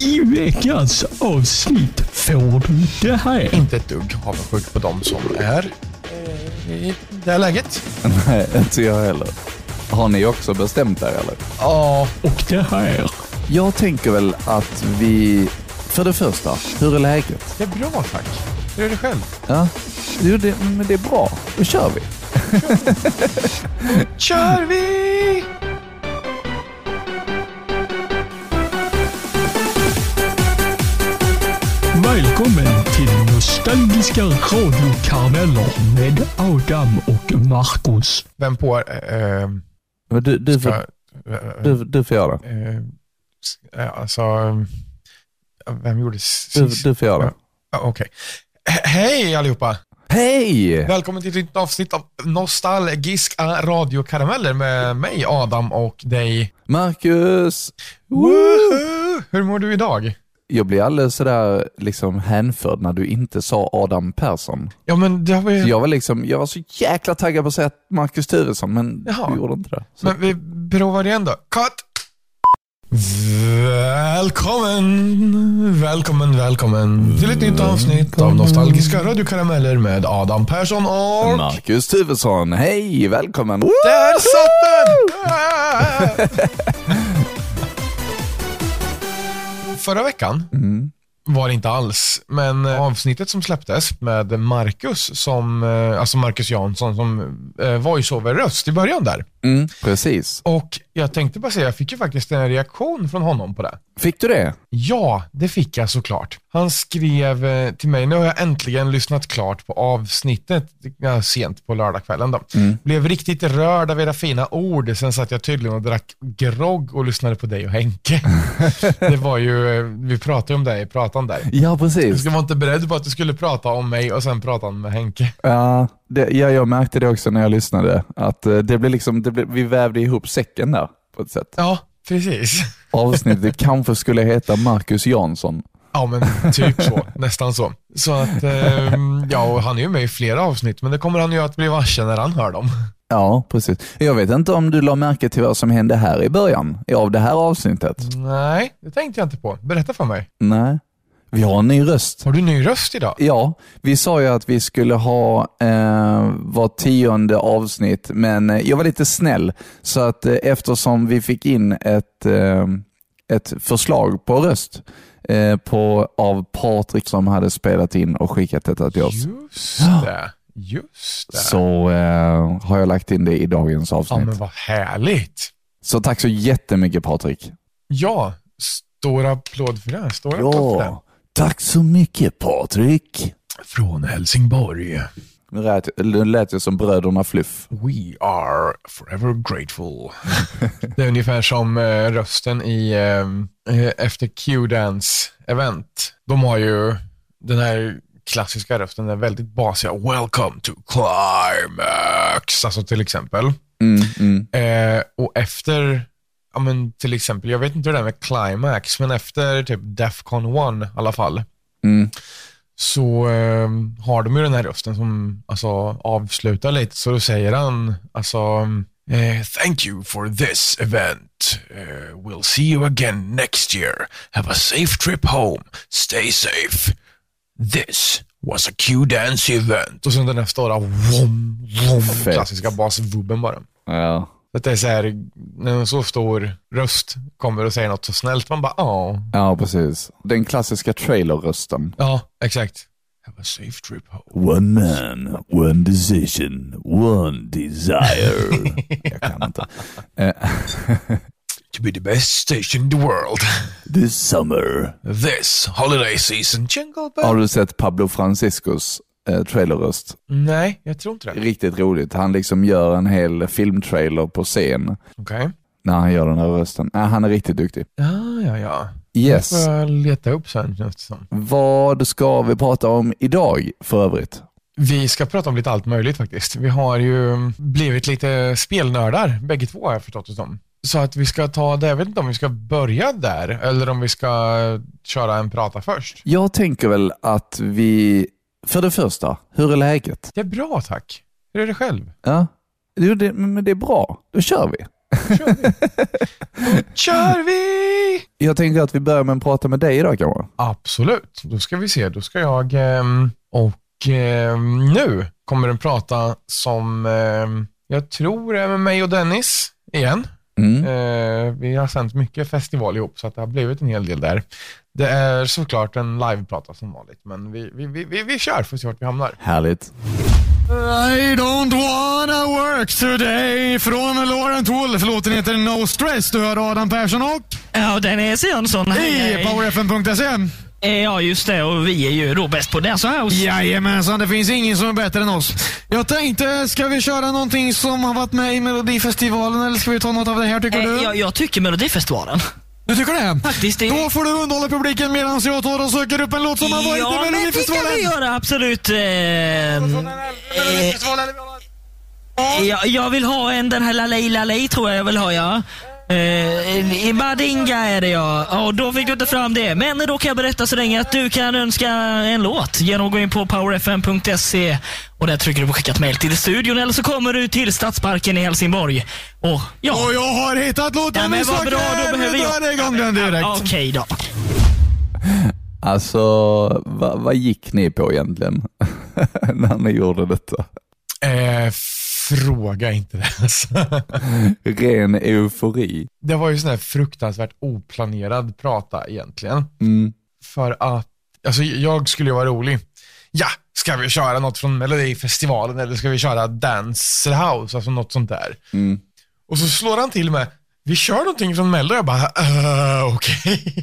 I veckans avsnitt får du det här. Inte ett dugg avundsjuk på dem som är eh, i det här läget. Nej, inte jag heller. Har ni också bestämt er eller? Ja, Och det här. Jag tänker väl att vi, för det första, hur är läget? det är bra tack. Hur är det själv? Ja, jo, det, men det är bra. Då kör vi. Kör vi! Nostalgiska radiokarameller med Adam och Marcus. Vem på eh, Men Du, du, ska... får, eh, du, du får göra det. eh, eh, alltså, eh, vem gjorde Du, sist? du får göra det. Ja, Okej. He- Hej allihopa! Hej! Välkommen till ett nytt avsnitt av Nostalgiska radiokarameller med mig Adam och dig. Marcus! Woohoo! Hur mår du idag? Jag blir alldeles sådär liksom hänförd när du inte sa Adam Persson. Ja men det har vi... Så jag var liksom, jag var så jäkla taggad på att säga Marcus Turesson, men Jaha. du gjorde inte det. Så. Men vi provar igen då. Cut! Välkommen, välkommen, välkommen till ett nytt avsnitt av Nostalgiska radiokarameller med Adam Persson och... Marcus Turesson, hej, välkommen! Där satt den! Förra veckan Mm. var det inte alls, men eh, avsnittet som släpptes med Marcus, som, eh, alltså Marcus Jansson som eh, voiceover-röst i början där. Mm, precis. Och jag tänkte bara säga, jag fick ju faktiskt en reaktion från honom på det. Fick du det? Ja, det fick jag såklart. Han skrev eh, till mig, nu har jag äntligen lyssnat klart på avsnittet, sent på lördagskvällen då. Blev riktigt rörd av era fina ord, sen satt jag tydligen och drack grogg och lyssnade på dig och Henke. det var ju, eh, vi pratade om det i pratan där. Ja, precis. ska vara inte beredd på att du skulle prata om mig och sen prata med Henke. Ja, det, ja, jag märkte det också när jag lyssnade, att eh, det blev liksom, det blev, vi vävde ihop säcken där på ett sätt. Ja, precis. Avsnittet kanske skulle heta Marcus Jansson. Ja, men typ så. Nästan så. Så att, ehm, ja, och han är ju med i flera avsnitt, men det kommer han ju att bli varse när han hör dem. Ja, precis. Jag vet inte om du la märke till vad som hände här i början av det här avsnittet? Nej, det tänkte jag inte på. Berätta för mig. Nej. Vi har en ny röst. Har du ny röst idag? Ja, vi sa ju att vi skulle ha eh, var tionde avsnitt, men eh, jag var lite snäll. Så att eh, eftersom vi fick in ett, eh, ett förslag på röst eh, på, av Patrik som hade spelat in och skickat detta till oss, Just det. Just det. så eh, har jag lagt in det i dagens ja, avsnitt. men vad härligt. Så tack så jättemycket Patrik. Ja, stor applåd för det. Stor applåd för det. Tack så mycket Patrik. Från Helsingborg. Nu lät, lät jag som bröderna Fluff. We are forever grateful. det är ungefär som eh, rösten i eh, eh, efter Q-Dance event. De har ju den här klassiska rösten, den väldigt basiga Welcome to Climax, alltså till exempel. Mm, mm. Eh, och efter, ja men till exempel, jag vet inte hur det är med Climax, men efter typ Defcon 1 i alla fall, Mm. så eh, har de ju den här rösten som alltså, avslutar lite. Så då säger han alltså eh, Thank you for this event. Eh, we'll see you again next year. Have a safe trip home. Stay safe. This was a Q-dance event. Och sen den här stora vom, vom, klassiska basvubben bara. Ja. Att det är så här, när en så stor röst kommer och säger något så snällt, man bara ja. ja, precis. Den klassiska trailerrösten. Ja, exakt. Have a safe trip home. One man, one decision, one desire. jag kan inte. Eh, To be the best station in the world. This summer. This holiday season jingle bell. Har du sett Pablo Franciscos eh, trailerröst? Nej, jag tror inte det. Riktigt roligt. Han liksom gör en hel filmtrailer på scen Okej. när han gör den här rösten. Nej, han är riktigt duktig. Ja, ja, ja. Yes. Det får jag leta upp sen känns det som. Vad ska vi prata om idag för övrigt? Vi ska prata om lite allt möjligt faktiskt. Vi har ju blivit lite spelnördar, bägge två har jag förstått det som. Så att vi ska ta det, jag vet inte om vi ska börja där eller om vi ska köra en prata först. Jag tänker väl att vi, för det första, hur är läget? Det är bra tack. Hur är det själv? Ja, jo, det, men det är bra. Då kör vi. Kör vi! Kör vi! Jag tänker att vi börjar med att prata med dig idag kanske. Absolut. Då ska vi se. Då ska jag ehm, och ehm, nu kommer den prata som ehm, jag tror är med mig och Dennis igen. Mm. Eh, vi har sänt mycket festival ihop så att det har blivit en hel del där. Det är såklart en liveprata som vanligt, men vi, vi, vi, vi, vi kör för att se vart vi hamnar. Härligt. I don't wanna work today från Laurent Wolf. Låten heter No Stress. Du hör Adam Persson och Ja, Dennis Jönsson. Hej, i powerfm.se. Eh, Ja, just det. Och vi är ju då bäst på Dance House. Jajamensan, det finns ingen som är bättre än oss. Jag tänkte, ska vi köra någonting som har varit med i Melodifestivalen eller ska vi ta något av det här tycker Eh, du? Jag, jag tycker Melodifestivalen. Du tycker det? Faktiskt. Det... Då får du underhålla publiken medan jag tar och söker upp en låt som har varit ja, i men det kan vi Melodifestivalen. göra. Absolut. Eh, eh, jag, jag vill ha en, den här Lalej Lalej tror jag jag vill ha, ja. Eh, I Badinga är det ja. Och då fick du inte fram det. Men då kan jag berätta så länge att du kan önska en låt genom att gå in på powerfm.se och där trycker du på skickat mejl till studion eller så kommer du till Stadsparken i Helsingborg. Och ja. Och jag har hittat låten Ja, men vad bra, då behöver Vi jag... drar igång den direkt. Okej då. Alltså, vad, vad gick ni på egentligen när ni gjorde detta? Eh, fråga inte det. Alltså. Ren eufori. Det var ju sån här fruktansvärt oplanerad prata egentligen. Mm. För att, alltså jag skulle ju vara rolig. Ja, ska vi köra något från Melodifestivalen eller ska vi köra Dance House, alltså något sånt där. Mm. Och så slår han till med, vi kör någonting från Mello. Jag bara, uh, okej.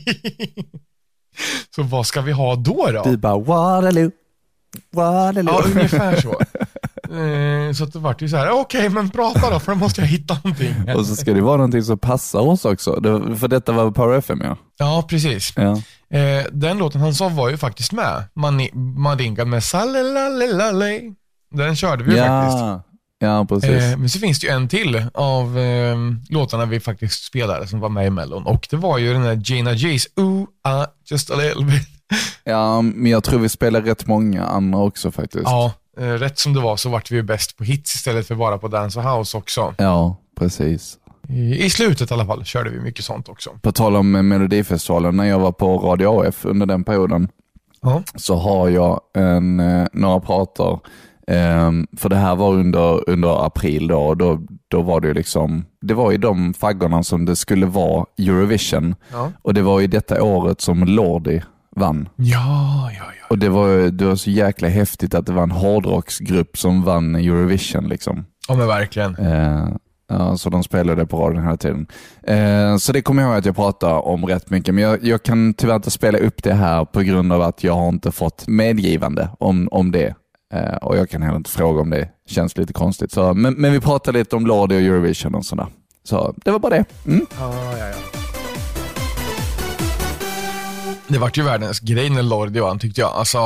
så vad ska vi ha då då? Du bara Waterloo, Waterloo. Ja, ungefär så. Eh, så att det vart ju så här, okej men prata då för då måste jag hitta någonting. Och så ska det vara någonting som passar oss också. Det, för detta var Power FM ja. Ja, precis. Ja, Eh, den låten han sa var ju faktiskt med. Mani- Madinka med Salalalalale. Den körde vi ju faktiskt. ja. ja precis. Eh, men så finns det ju en till av eh, låtarna vi faktiskt spelade som var med i Mellon. Och det var ju den där Gina G's Ooh, ah, just a little bit. Ja, men jag tror vi spelar rätt många andra också faktiskt. Ja, rätt som det var så vart vi ju bäst på hits istället för bara på dance och house också. Ja, precis. I, I slutet i alla fall körde vi mycket sånt också. På tal om eh, Melodifestivalen, när jag var på Radio AF under den perioden, Ja. så har jag en, eh, några pratar. Ehm, för det här var under, under april då, och då, då var det ju liksom, det var i de faggorna som det skulle vara Eurovision. Ja. Och det var i detta året som Lordi vann. Ja, ja, ja. Och det var, det var så jäkla häftigt att det var en hårdrocksgrupp som vann Eurovision. Liksom. Ja, men verkligen. Eh, ja, så de spelade på radion hela tiden. Eh, så det kommer jag ihåg att jag pratade om rätt mycket, men jag, jag kan tyvärr inte spela upp det här på grund av att jag har inte fått medgivande om, om det. Eh, och jag kan heller inte fråga om det. Känns lite konstigt. Så, men, men vi pratade lite om Lordi och Eurovision och sådär. Så det var bara det. Mm. Ja, ja, ja. Det vart ju världens grej när Lordi vann tyckte jag. Alltså,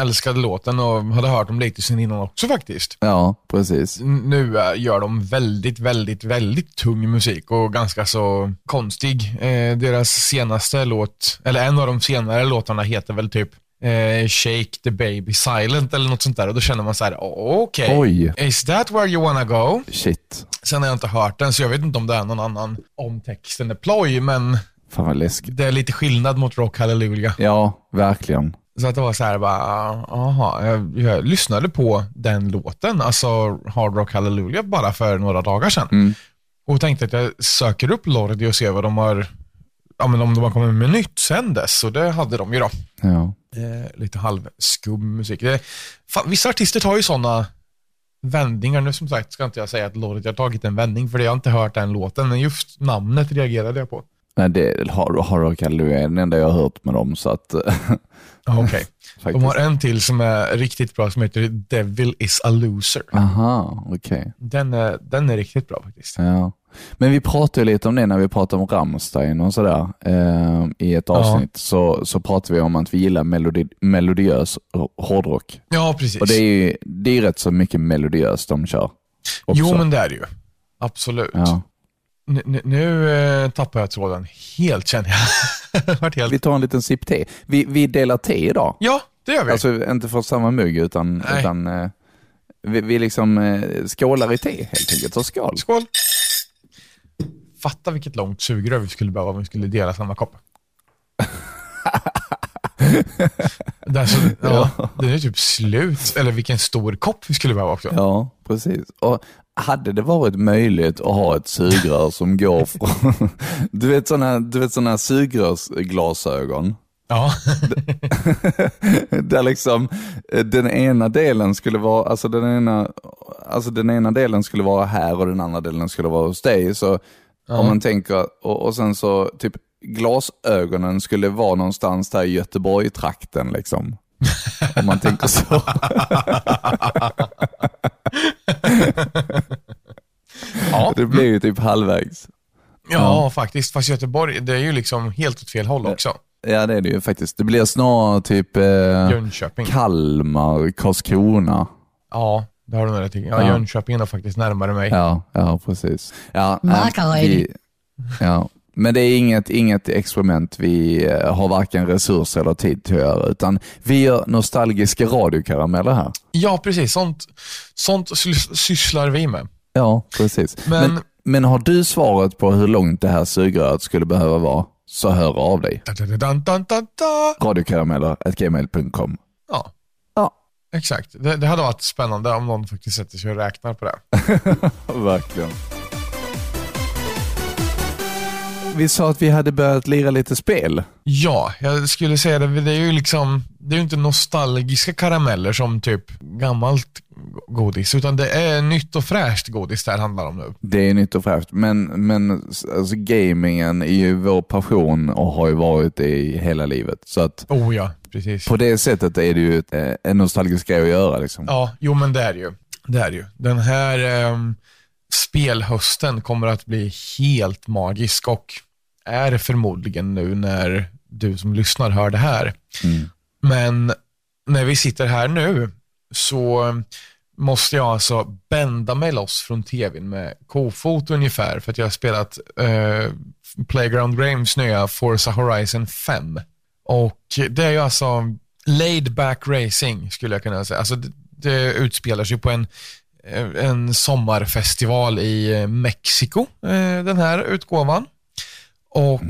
älskade låten och hade hört dem lite sen innan också faktiskt. Ja, precis. Nu eh, gör de väldigt, väldigt, väldigt tung musik och ganska så konstig. Eh, deras senaste låt, eller en av de senare låtarna heter väl typ eh, Shake the baby silent eller något sånt där och då känner man så här, "Oh, okej. Oj, Is that where you wanna go? shit. Sen har jag inte hört den så jag vet inte om det är någon annan om texten är ploj men Fan vad läskigt. det är lite skillnad mot Rock Hallelujah. Ja, verkligen. Så att det var så här bara, aha, jag, jag lyssnade på den låten, alltså Hard Rock Hallelujah bara för några dagar sedan. Mm. Och tänkte att jag söker upp Lordi och ser vad de har, ja men om de har kommit med nytt sen dess. Och det hade de ju då. Ja. Eh, lite halvskum musik. Det, fan, vissa artister tar ju sådana vändningar. Nu som sagt ska inte jag säga att Lordi har tagit en vändning, för det har jag inte hört den låten, men just namnet reagerade jag på. Nej, det har, har Hallelujah är den enda jag har hört med dem. Så att, Ja, Okej. De har en till som är riktigt bra som heter Devil is a loser. Aha, okej. Den är, den är riktigt bra faktiskt. Ja. Men vi pratade lite om det när vi pratade om Rammstein och sådär. Eh, I ett avsnitt så, så pratade vi om att vi gillar melodi, melodiös hårdrock. Ja, precis. Och det är ju det är rätt så mycket melodiöst de kör. Också. Jo, men det är det ju. Absolut. ja. N- n- nu eh, tappar jag tråden helt känner jag. Helt... Vi tar en liten sipp te. Vi, vi delar te idag. Ja, det gör vi. Alltså inte från samma mugg utan, Nej. utan eh, vi, vi liksom eh, skålar i te helt enkelt. Så skål. Skål. Fatta vilket långt sugrör vi skulle behöva om vi skulle dela samma kopp. det, är så, ja, det är typ slut. Eller vilken stor kopp vi skulle behöva också. Ja, precis. Och hade det varit möjligt att ha ett sugrör som går från, du vet sådana du vet sugrörsglasögon? Ja. Där liksom eh, den ena delen skulle vara, alltså den ena, alltså den ena delen skulle vara här och den andra delen skulle vara hos dig. Så om man tänker, och, och sen så typ glasögonen skulle vara någonstans där i Göteborg-trakten liksom. om man tänker så. Ja. Det blir ju typ halvvägs. ja, faktiskt. Fast Göteborg, det är ju liksom helt åt fel håll också. Ja det är det ju faktiskt. Det blir snarare typ eh, Jönköping. Kalmar, Karlskrona. Ja, det har du nog rätt i. Ja, Ja. Jönköping är faktiskt närmare mig. Ja, ja precis. Ja, Markaryd. vi- ja. Men det är inget, inget experiment vi eh, har varken resurser eller tid till att göra, utan vi gör nostalgiska radiokarameller här. Ja, precis. Sånt, sånt sys- sysslar vi med. Ja, precis. Men- Men, men, har du svaret på hur långt det här sugröret skulle behöva vara, så hör av dig. Radiokarameller.gmail.com Ja, Ja, exakt. Det, det hade varit spännande om någon faktiskt sätter sig och räknar på det. verkligen. Vi sa att vi hade börjat lira lite spel. Ja, jag skulle säga det. Det är ju liksom, det är inte nostalgiska karameller som typ gammalt godis, utan det är nytt och fräscht godis det här handlar om nu. Det är nytt och fräscht, men, men alltså, gamingen är ju vår passion och har ju varit det i hela livet. Så att Oh ja, precis. på det sättet är det ju ett, eh, en nostalgisk grej att göra. Liksom. Ja, jo men det är det ju. Det är det ju. Den här ehm, spelhösten kommer att bli helt magisk och är förmodligen nu när du som lyssnar hör det här. Mm. Men när vi sitter här nu så måste jag alltså bända mig loss från tvn med kofot ungefär för att jag har spelat eh, Playground Games nya Forza Horizon 5. Och det är ju alltså laid back racing skulle jag kunna säga. Alltså det, det utspelar sig på en, en sommarfestival i eh, Mexiko, eh, den här utgåvan. Och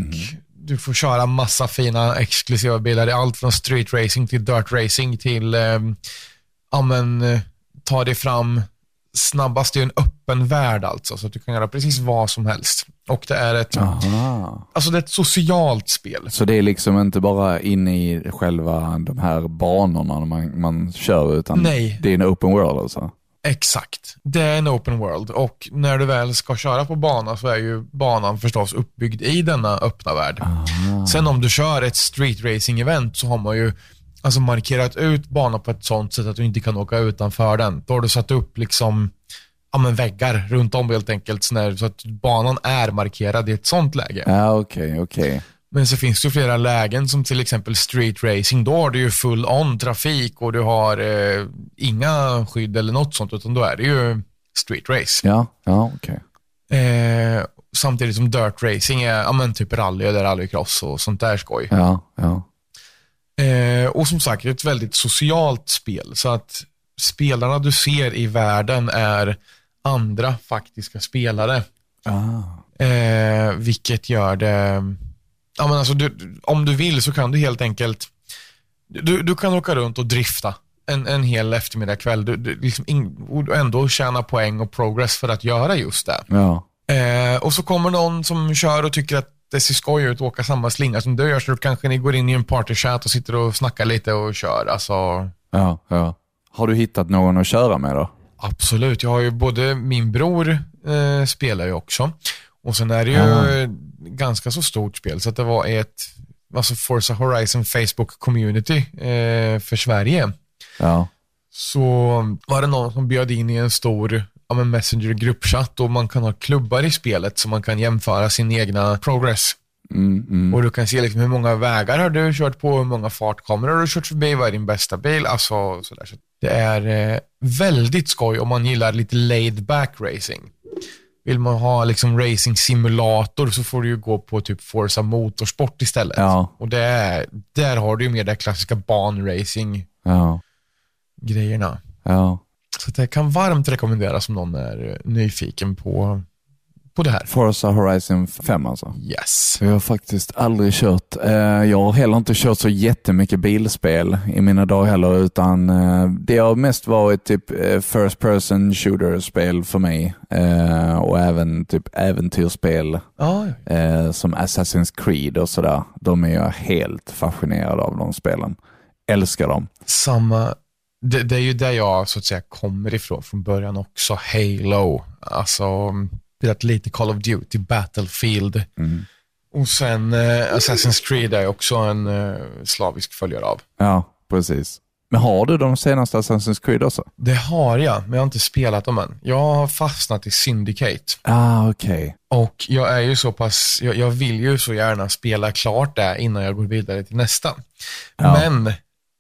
du får köra massa fina exklusiva bilar. Det är allt från street racing till dirt racing till eh, ja, men, eh, ta dig fram snabbast i en öppen värld alltså. Så att du kan göra precis vad som helst. Och det är ett, Aha. alltså det är ett socialt spel. Så det är liksom inte bara inne i själva de här banorna man, man kör, utan Nej. det är en open world alltså? Exakt. Det är en open world och när du väl ska köra på bana så är ju banan förstås uppbyggd i denna öppna värld. Sen om du kör ett street racing event så har man ju alltså markerat ut banan på ett sånt sätt att du inte kan åka utanför den. Då har du satt upp liksom ja, men väggar runt om helt enkelt så, att banan är markerad i ett sånt läge. Ja, okej, okej. Men så finns det ju flera lägen som till exempel street racing. Då har du ju full on trafik och du har eh, inga skydd eller något sånt utan då är det ju street race. Ja, ja, okej. Eh, samtidigt som dirt racing är ja, men typ rally eller rallycross och sånt där skoj. Ja, ja. Eh, och som sagt, ett väldigt socialt spel. Så att spelarna du ser i världen är andra faktiska spelare. Ah. Eh, vilket gör det... Ja, men alltså, du, om du vill så kan du helt enkelt... Du, du kan åka runt och drifta en, en hel eftermiddag kväll. Du, du, liksom in, och ändå tjäna poäng och progress för att göra just det. Ja. Eh, och så kommer någon som kör och tycker att det ser skoj ut att åka samma slinga som du gör, så kanske ni går in i en partychat och sitter och snackar lite och kör. Alltså, Ja, ja. Har du hittat någon att köra med då? absolut. Jag har ju både min bror eh, spelar ju också och sen är det ju eh, ganska så stort spel så att det var ett alltså Forza Horizon Facebook community eh, för Sverige. Ja. Så var det någon som bjöd in i en stor ja, men messenger gruppchatt och man kan ha klubbar i spelet så man kan jämföra sin egna progress. Mm, mm. Och du kan se liksom hur många vägar har du kört på, hur många fartkameror har du kört förbi, vad är din bästa bil? Alltså sådär. Så det är eh, väldigt skoj om man gillar lite laid back racing. Vill man ha liksom racing simulator så får du ju gå på typ Forza Motorsport istället. Ja. Och det är, där har du ju mer det klassiska banracing Ja. Så det kan varmt rekommenderas om någon är nyfiken på, på det här. Forza Horizon 5 alltså. Yes. Jag har faktiskt aldrig kört. Eh, jag har heller inte kört så jättemycket bilspel i mina dagar heller, utan eh, det har mest varit typ eh, first person shooter-spel för mig och även typ äventyrsspel Ja, ja. som Assassin's Creed och sådär. De är jag helt fascinerad av de spelen. Älskar dem. samma, det, det är ju där jag så att säga kommer ifrån från början också. Halo, alltså spelat lite Call of Duty, Battlefield. Mm. Och sen eh, Assassin's Creed är också en eh, slavisk följare av. Ja, precis. Men har du de senaste Assassin's Creed också? Det har jag, men jag har inte spelat dem än. Jag har fastnat i Syndicate. Ah, okej. Och jag är ju så pass, jag, jag vill ju så gärna spela klart det innan jag går vidare till nästa. Ja. Men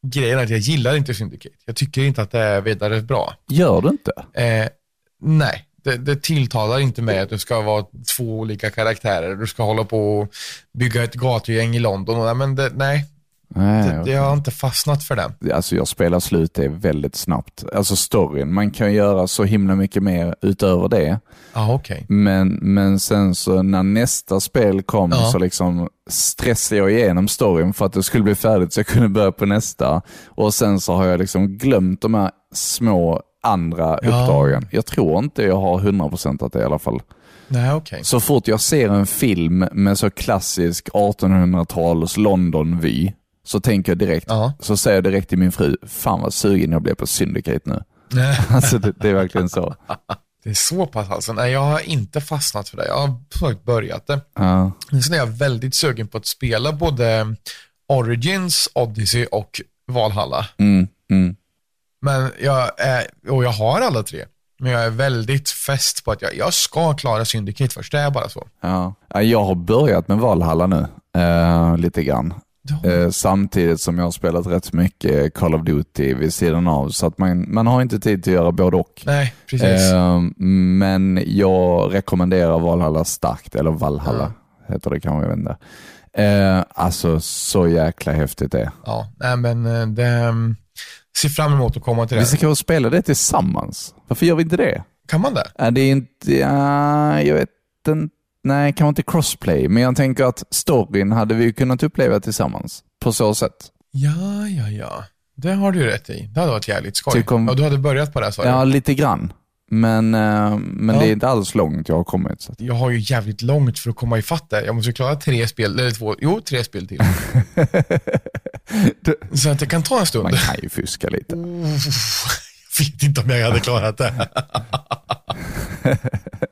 grejen är att jag gillar inte Syndicate. Jag tycker inte att det är vidare bra. Gör du inte? Eh, nej, det, det tilltalar inte mig att det ska vara två olika karaktärer. Du ska hålla på och bygga ett gatugäng i London. Och, men det, nej, Nej, det, jag har inte fastnat för det. Alltså jag spelar slut det väldigt snabbt. Alltså storyn, man kan göra så himla mycket mer utöver det. Ja, okej. Men, men sen så när nästa spel kom Ja. så liksom stressade jag igenom storyn för att det skulle bli färdigt så jag kunde börja på nästa. Och sen så har jag liksom glömt de här små andra Ja. uppdragen. Jag tror inte jag har 100% att det i alla fall. Nej, okej. Så fort jag ser en film med så klassisk 1800-tals London-vy så tänker jag direkt, Ja. så säger jag direkt till min fru, fan vad sugen jag blev på Syndicate nu. Alltså det, det är verkligen så. Det är så pass alltså. Nej, jag har inte fastnat för det. Jag har faktiskt börjat det. Ja. Sen är jag väldigt sugen på att spela både Origins, Odyssey och Valhalla. Mm, mm. Men jag är, och jag har alla tre. Men jag är väldigt fäst på att jag, jag ska klara Syndicate först. Det är bara så. Ja. Ja, Jag har börjat med Valhalla nu, eh, lite grann. Ja. Eh, samtidigt som jag har spelat rätt mycket Call of Duty vid sidan av, så att man, man har inte tid till att göra både och. Nej, precis. Eh, men jag rekommenderar Valhalla starkt, eller Valhalla heter det kanske, jag vet inte. Eh, alltså så jäkla häftigt det är. Ja, nej men eh, det... Ser fram emot att komma till Vi det. ska kanske spela det tillsammans. Varför gör vi inte det? Kan man det? Är det är inte, ja, jag vet inte, nej kanske inte crossplay, men jag tänker att storyn hade vi kunnat uppleva tillsammans på så sätt. Ja, ja, ja. Det har du rätt i. Det hade varit jävligt skoj. Om- Ja, du hade börjat på det här, sa? Ja, lite grann. Men, eh, men Ja. det är inte alls långt jag har kommit. Så. Jag har ju jävligt långt för att komma ifatt det. Jag måste klara tre spel, eller två, jo, tre spel till. Så att det kan ta en stund. Man kan ju fuska lite. Vet inte om jag hade klarat det.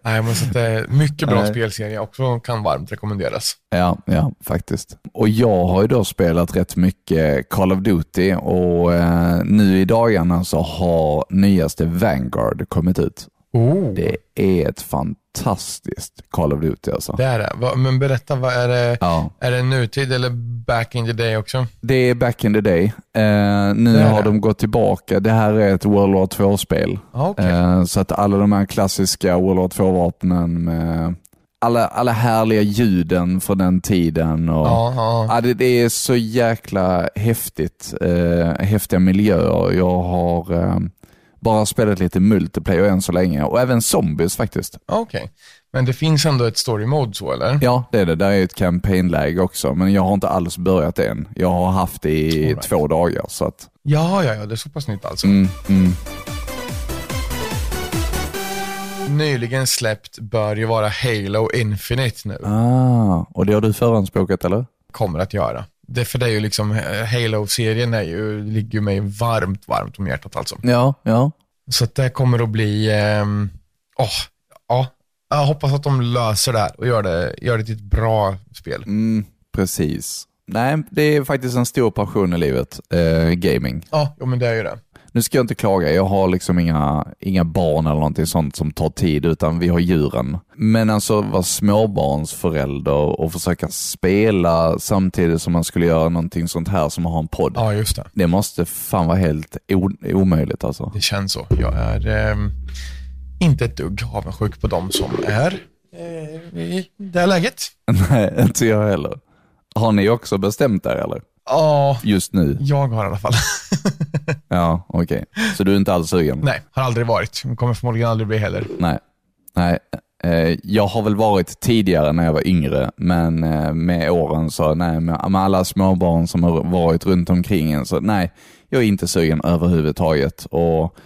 Nej, men så att det är mycket bra Nej. spelserie också kan varmt rekommenderas. Ja, ja, faktiskt. Och jag har ju då spelat rätt mycket Call of Duty och eh, nu i dagarna så har nyaste Vanguard kommit ut. Oh. Det är ett fantastiskt Call of Duty alltså. Det är det. Men berätta, vad är det? Ja. Är det nutid eller back in the day också? Det är back in the day. Eh, nu har det. de gått tillbaka. Det här är ett World War 2-spel. Ja, okej. Eh, så att alla de här klassiska World War 2-vapnen med alla, alla härliga ljuden från den tiden. Och, Ja, ja. Ja, det, det är så jäkla häftigt. Eh, häftiga miljöer. Jag har eh, bara spelat lite multiplayer än så länge och även zombies faktiskt. Okej. Men det finns ändå ett story mode så, eller? Ja, det är det. Där är ett campaign-läge också, men jag har inte alls börjat än. Jag har haft det i right. två dagar. Så att, Ja, ja, ja. Det är så pass nytt alltså. mm, mm. Nyligen släppt bör ju vara Halo Infinite nu. Ah, och det har du förhandsbokat eller? Kommer att göra. Det, för ju liksom, eh, Halo-serien är ju, ligger mig varmt, varmt om hjärtat alltså. Ja, ja. Så att det kommer att bli, ehm, åh, ja, jag hoppas att de löser det här och gör det, gör det till ett bra spel. Mm, precis. Nej, det är faktiskt en stor passion i livet, eh, gaming. Ja, jo, men det är ju det. Nu ska jag inte klaga, jag har liksom inga, inga barn eller någonting sånt som tar tid, utan vi har djuren. Men alltså vara småbarnsförälder och försöka spela samtidigt som man skulle göra någonting sånt här som att ha en podd. Ja, just det. Det måste fan vara helt omöjligt alltså. Det känns så. Jag är ehm, inte ett dugg avundsjuk på dem som är eh, i det här läget. Nej, inte jag heller. Har ni också bestämt er eller? Ja, Just nu? jag har i alla fall. Ja, okej. Så du är inte alls sugen? Nej, har aldrig varit. Kommer förmodligen aldrig bli heller. Nej. Nej. Eh, jag har väl varit tidigare när jag var yngre, men eh, med åren så nej, med, alla småbarn som har varit runt omkring en så nej, jag är inte sugen överhuvudtaget. Och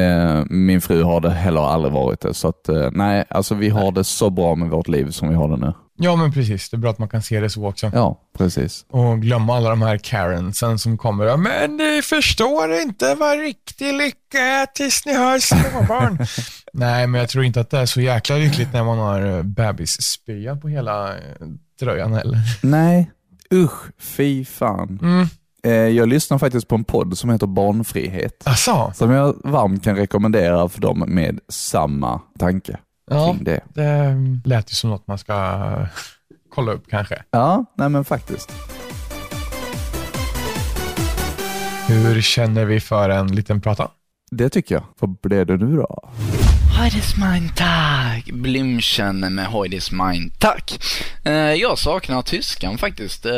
eh, min fru har det heller aldrig varit det. Så att, eh, nej, alltså vi har det så bra med vårt liv som vi har det nu. Ja, men precis. Det är bra att man kan se det så också. Ja, precis. Och glömma alla de här Karensen som kommer men ni förstår inte vad riktig lycka är tills ni har småbarn. Nej, men jag tror inte att det är så jäkla lyckligt när man har eh, bebisspya på hela eh, tröjan heller. Nej, usch, fy fan. Mm. Eh, jag lyssnar faktiskt på en podd som heter Barnfrihet. Asså? Som jag varmt kan rekommendera för dem med samma tanke Ja, kring det. det lät ju som något man ska kolla upp kanske. Ja, nej men faktiskt. Hur känner vi för en liten prata? Det tycker jag. Vad blev det nu då? Heidi's ist mein Tag. Blümchen med Heidi's ist mein Tag. Eh, jag saknar tyskan faktiskt. Eh,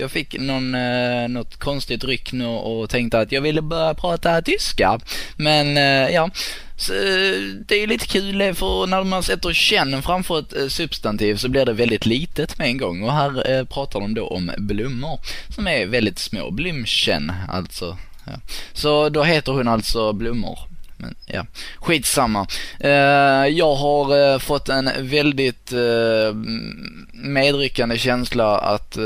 jag fick någon, eh, något konstigt ryck nu och tänkte att jag ville börja prata tyska. Men eh, ja, så, eh, det är lite kul för när man sätter känn framför ett eh, substantiv så blir det väldigt litet med en gång. Och här eh, pratar de då om blommor som är väldigt små. Blümchen alltså. Ja. Så då heter hon alltså blommor. Men ja, skitsamma. Eh, jag har eh, fått en väldigt eh, medryckande känsla att, eh,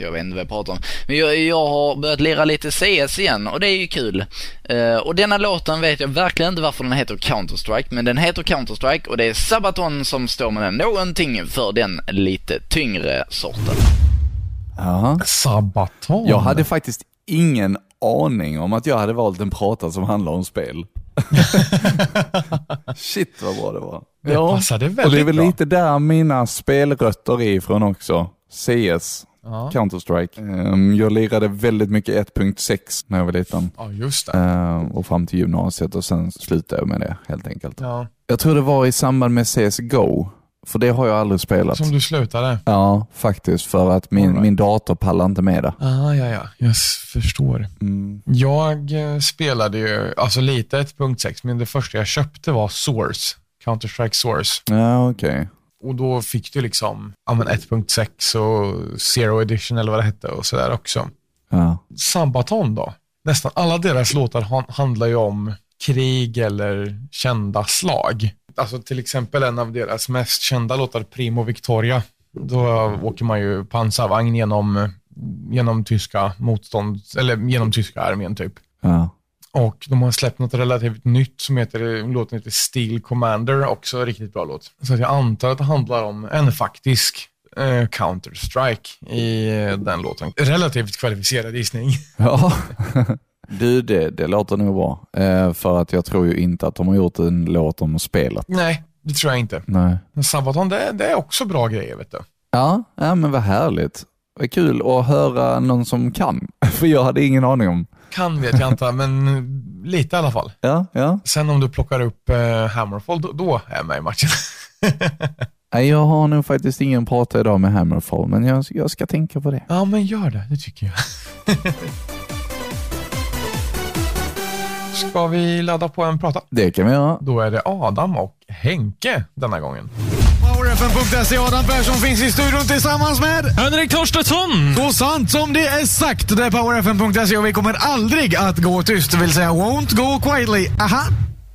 jag vet inte vad jag pratar om, men jag, jag har börjat lira lite CS igen och det är ju kul. Eh, och denna låten vet jag verkligen inte varför den heter Counter-Strike, men den heter Counter-Strike och det är Sabaton som står med den. Någonting för den lite tyngre sorten. Ja. Sabaton? Jag hade faktiskt ingen aning om att jag hade valt en prata som handlar om spel. Shit vad bra det var. Det passade väldigt och det är väl bra. lite där mina spelrötter är ifrån också. CS, Ja. Counter-Strike. Ehm, Jag lirade väldigt mycket 1.6 när jag var liten. ja, just det. Ehm, Och fram till gymnasiet och sen slutade jag med det helt enkelt. Ja. Jag tror det var i samband med CSGO, för det har jag aldrig spelat. Som du slutade? Ja, faktiskt. För att min, right. min dator pallar inte med det. Ah, ja, ja. Jag förstår. Mm. Jag eh, spelade ju, alltså lite 1.6, men det första jag köpte var Source. Counter-Strike Source. Ja, okej. Och då fick du liksom ja, men 1.6 och Zero Edition eller vad det hette och sådär också. Ja. Sabaton då? Nästan alla deras låtar han- handlar ju om krig eller kända slag. Alltså till exempel en av deras mest kända låtar, Primo Victoria. Då åker man ju pansarvagn genom, genom tyska motstånd, eller genom tyska armén typ. Ja. Och de har släppt något relativt nytt som heter, låten heter Steel Commander, också en riktigt bra låt. Så jag antar att det handlar om en faktisk eh, Counter-Strike i eh, den låten. Relativt kvalificerad gissning. Ja. Du, det, det låter nog bra. Eh, för att jag tror ju inte att de har gjort en låt om spelet. Nej, det tror jag inte. Nej. Men Sabaton, det, det är också bra grejer vet du. Ja, ja men vad härligt. Vad kul att höra någon som kan. För jag hade ingen aning om. Kan vet jag inte, men lite i alla fall. Ja, ja. Sen om du plockar upp eh, Hammerfall, då, då är jag med i matchen. Nej, Jag har nog faktiskt ingen prata idag med Hammerfall, men jag, jag ska tänka på det. ja, men gör det. Det tycker jag. Ska vi ladda på en prata? Det kan vi göra. Då är det Adam och Henke denna gången. PowerFM.se Adam Persson finns i studion tillsammans med... Henrik Torstensson! Så sant som det är sagt. Det är PowerFM.se och vi kommer aldrig att gå tyst, det vill säga won't go quietly. Aha.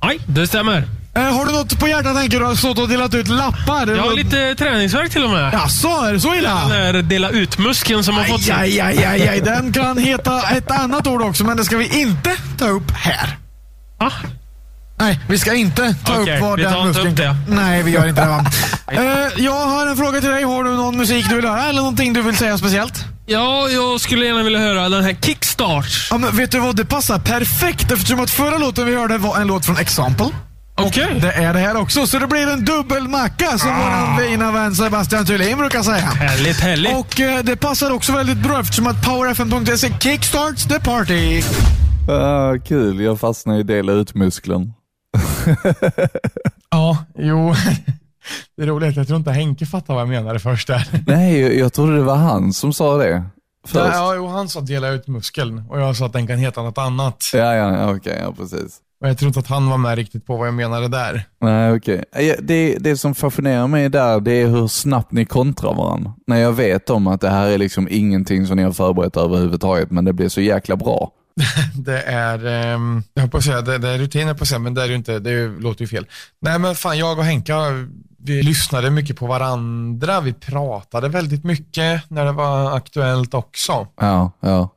Nej, det stämmer. Eh, har du något på hjärtat tänker du? har stått och delat ut lappar? Jag har lite träningsvärk till och med. Jaså, är det så illa? Den där dela ut-muskeln som har fått Aj, aj, aj, aj, aj. Den kan heta ett annat ord också, men det ska vi inte ta upp här. Ah, Nej, vi ska inte ta Okej, upp vad vi tar den inte upp det. Nej, vi gör inte det va? Eh, jag har en fråga till dig. Har du någon musik du vill höra eller någonting du vill säga speciellt? ja, jag skulle gärna vilja höra den här Kickstart. Ja, men vet du vad? Det passar perfekt eftersom att förra låten vi hörde var en låt från Example. Okej. Det är det här också, så det blir en dubbelmacka som Ah. vår fina vän Sebastian Thulin brukar säga. Härligt, härligt. Och eh, det passar också väldigt bra eftersom att PowerFM.se kickstarts the party. Ah, kul, jag fastnar i dela ut-muskeln. Ja, jo. Det är att jag tror inte Henke fattar vad jag menade först där. Nej, jag, jag trodde det var han som sa det. Först. Ja, jo, han sa dela ut muskeln och jag sa att den kan heta något annat. Ja, ja, okej, ja precis. Och jag tror inte att han var med riktigt på vad jag menade där. Nej, okej. Ja, Det, det som fascinerar mig där, det är hur snabbt ni kontrar varandra. När jag vet om att det här är liksom ingenting som ni har förberett överhuvudtaget, men det blir så jäkla bra. Det är, ehm, jag att säga, det, det är rutiner på säga, men det är ju inte, det låter ju fel. Nej men fan, jag och Henka, vi lyssnade mycket på varandra. Vi pratade väldigt mycket när det var aktuellt också. Ja, ja.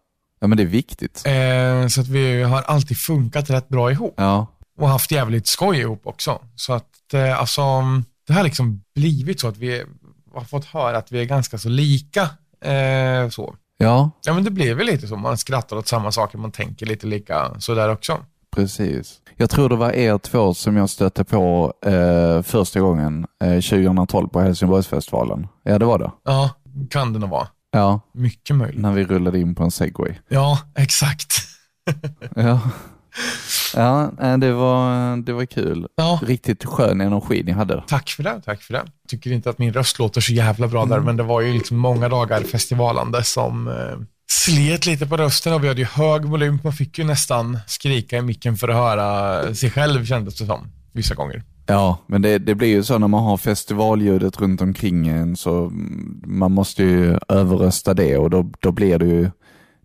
Ja, men det är viktigt. Eh, så att vi har alltid funkat rätt bra ihop. Ja, och haft jävligt skoj ihop också. Så att eh, alltså, det har liksom blivit så att vi har fått höra att vi är ganska så lika. Eh, så. ja Ja men det blir väl lite så, man skrattar åt samma saker, man tänker lite lika sådär också. precis. Jag tror det var er två som jag stötte på eh, första gången eh, 2012 på Helsingborgsfestivalen. Ja, det var det. Ja, kan det nog vara. Ja, Mycket möjligt. när vi rullade in på en segway. Ja, exakt. Ja, ja det, var, det var kul. Ja, Riktigt skön energi ni hade. tack för det, tack för det. Tycker inte att min röst låter så jävla bra där, men det var ju liksom många dagar festivalande som eh, slet lite på rösten och vi hade ju hög volym. Man fick ju nästan skrika i micken för att höra sig själv kändes det som, vissa gånger. Ja, men det, det blir ju så när man har festivalljudet runt omkring en så man måste ju överrösta det och då, då blir det ju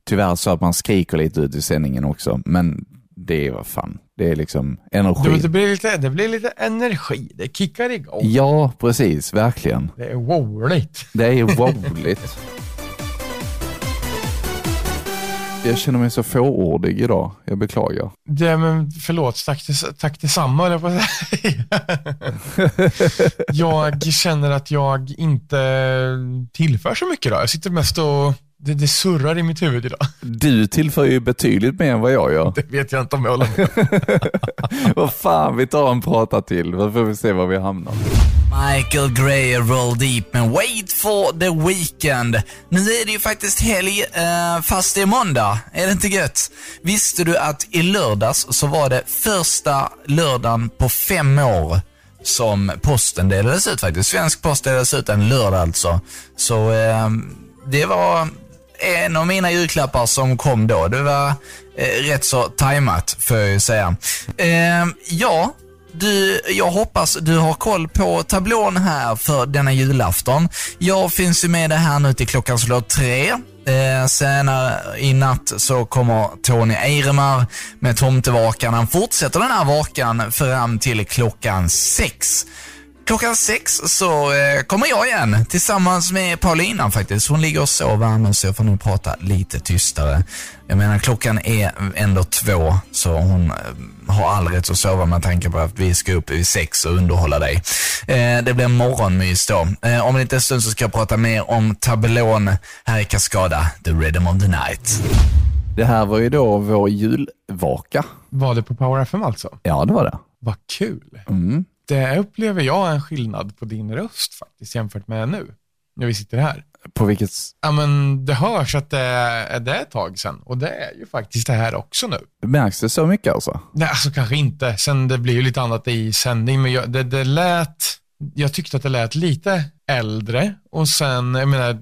tyvärr så att man skriker lite ut i sändningen också. Men det är vad fan, det är liksom energi. det, blir lite, det blir lite energi, det kickar igång. Ja, precis, verkligen. Det är roligt. Det är roligt. Jag känner mig så fåordig idag. Jag beklagar. Det, men förlåt, tack, tack detsamma jag på att säga. Jag känner att jag inte tillför så mycket idag. Jag sitter mest och det, det surrar i mitt huvud idag. Du tillför ju betydligt mer än vad jag gör. Det vet jag inte om jag håller med. Vad fan, vi tar en prata till. Då får vi se var vi hamnar. Michael Gray Roll Deep med Wait for the Weekend. Nu är det ju faktiskt helg, eh, fast det är måndag. Är det inte gött? Visste du att i lördags så var det första lördagen på fem år som posten delades ut faktiskt. Svensk post delades ut en lördag alltså. Så eh, det var en av mina julklappar som kom då. Det var eh, rätt så tajmat, får jag ju säga. Eh, ja, du, jag hoppas du har koll på tablån här för denna julafton. Jag finns ju med dig här nu till klockan slår tre. Eh, senare i natt så kommer Tony Eiremar med tomtevakan. Han fortsätter den här vakan fram till klockan sex. Klockan sex så eh, kommer jag igen tillsammans med Paulina faktiskt. Hon ligger och sover här nu så jag får nog prata lite tystare. Jag menar klockan är ändå två så hon eh, har all rätt att sova med tanke på att vi ska upp vid sex och underhålla dig. Eh, det blir morgonmys då. Eh, om en liten stund så ska jag prata mer om tablån här i Cascada, The Rhythm of the Night. Det här var ju då vår julvaka. Var det på Power FM alltså? Ja, det var det. Vad kul. Mm. Det upplever jag en skillnad på din röst faktiskt jämfört med nu, när vi sitter här. På vilket... Ja, men det hörs att det är, det är ett tag sedan och det är ju faktiskt det här också nu. Märks det så mycket alltså? Nej, alltså kanske inte. Sen det blir ju lite annat i sändning, men jag, det, det lät, jag tyckte att det lät lite äldre och sen, jag menar,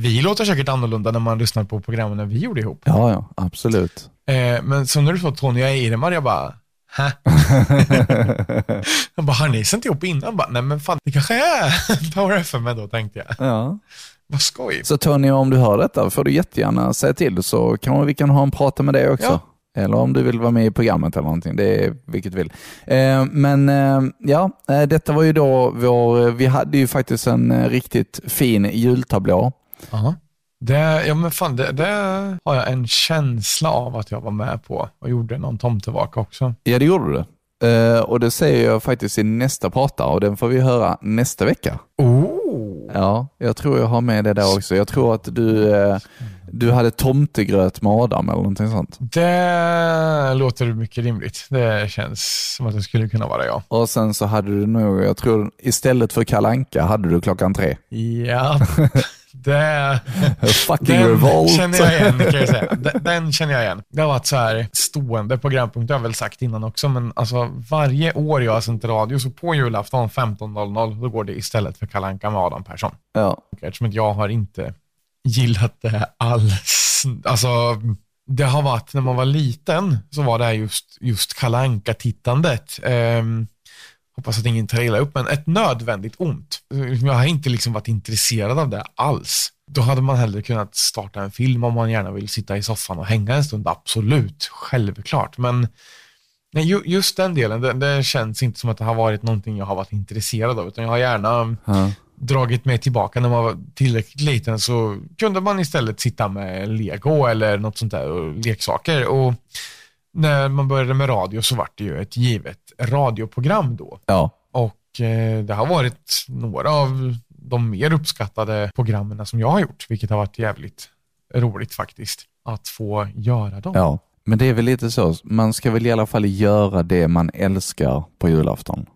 vi låter säkert annorlunda när man lyssnar på programmen när vi gjorde ihop. Ja, ja, absolut. Eh, men så när du sa Tony och Eiremar, jag bara, Hä? jag bara, har ni sänt ihop innan? Jag bara, Nej men fan, det kanske är Power FM då, tänkte jag. Ja. Vad skoj. Så Tony, om du hör detta får du jättegärna säga till så kanske vi kan ha en prata med dig också. Ja. Eller om du vill vara med i programmet eller någonting. Det är vilket du vill. Eh, men eh, ja, eh, detta var ju då vår, vi hade ju faktiskt en riktigt fin jultablå. Ja. Det, ja men fan, det, det har jag en känsla av att jag var med på och gjorde någon tomtevaka också. Ja, det gjorde du. Eh, och det säger jag faktiskt i nästa prata och den får vi höra nästa vecka. Oh. Ja, jag tror jag har med det där också. Jag tror att du, eh, du hade tomtegröt med Adam eller någonting sånt. Det låter mycket rimligt. Det känns som att det skulle kunna vara jag. Och sen så hade du nog, jag tror istället för kalanka hade du klockan tre. Ja, det, Fucking den revolt. känner jag igen kan jag säga. Den, den känner jag igen. Det har varit så här stående programpunkt, det har jag väl sagt innan också, men alltså varje år jag har sänt radio så på julafton 15.00 då går det istället för Kalanka med Adam Persson. Ja. Eftersom jag har inte gillat det alls. Alltså, det har varit, när man var liten, så var det här just, just kalanka tittandet Ehm, hoppas att ingen tar illa upp, men ett nödvändigt ont. Jag har inte liksom varit intresserad av det alls. Då hade man hellre kunnat starta en film om man gärna vill sitta i soffan och hänga en stund, absolut, självklart. Men nej, ju- just den delen, det, det känns inte som att det har varit någonting jag har varit intresserad av, utan jag har gärna Ja. dragit mig tillbaka när man var tillräckligt liten så kunde man istället sitta med lego eller något sånt där och leksaker. Och när man började med radio så var det ju ett givet radioprogram då. Ja. Och eh, det har varit några av de mer uppskattade programmen som jag har gjort, vilket har varit jävligt roligt faktiskt, att få göra dem. ja. Men det är väl lite så, man ska väl i alla fall göra det man älskar på julafton.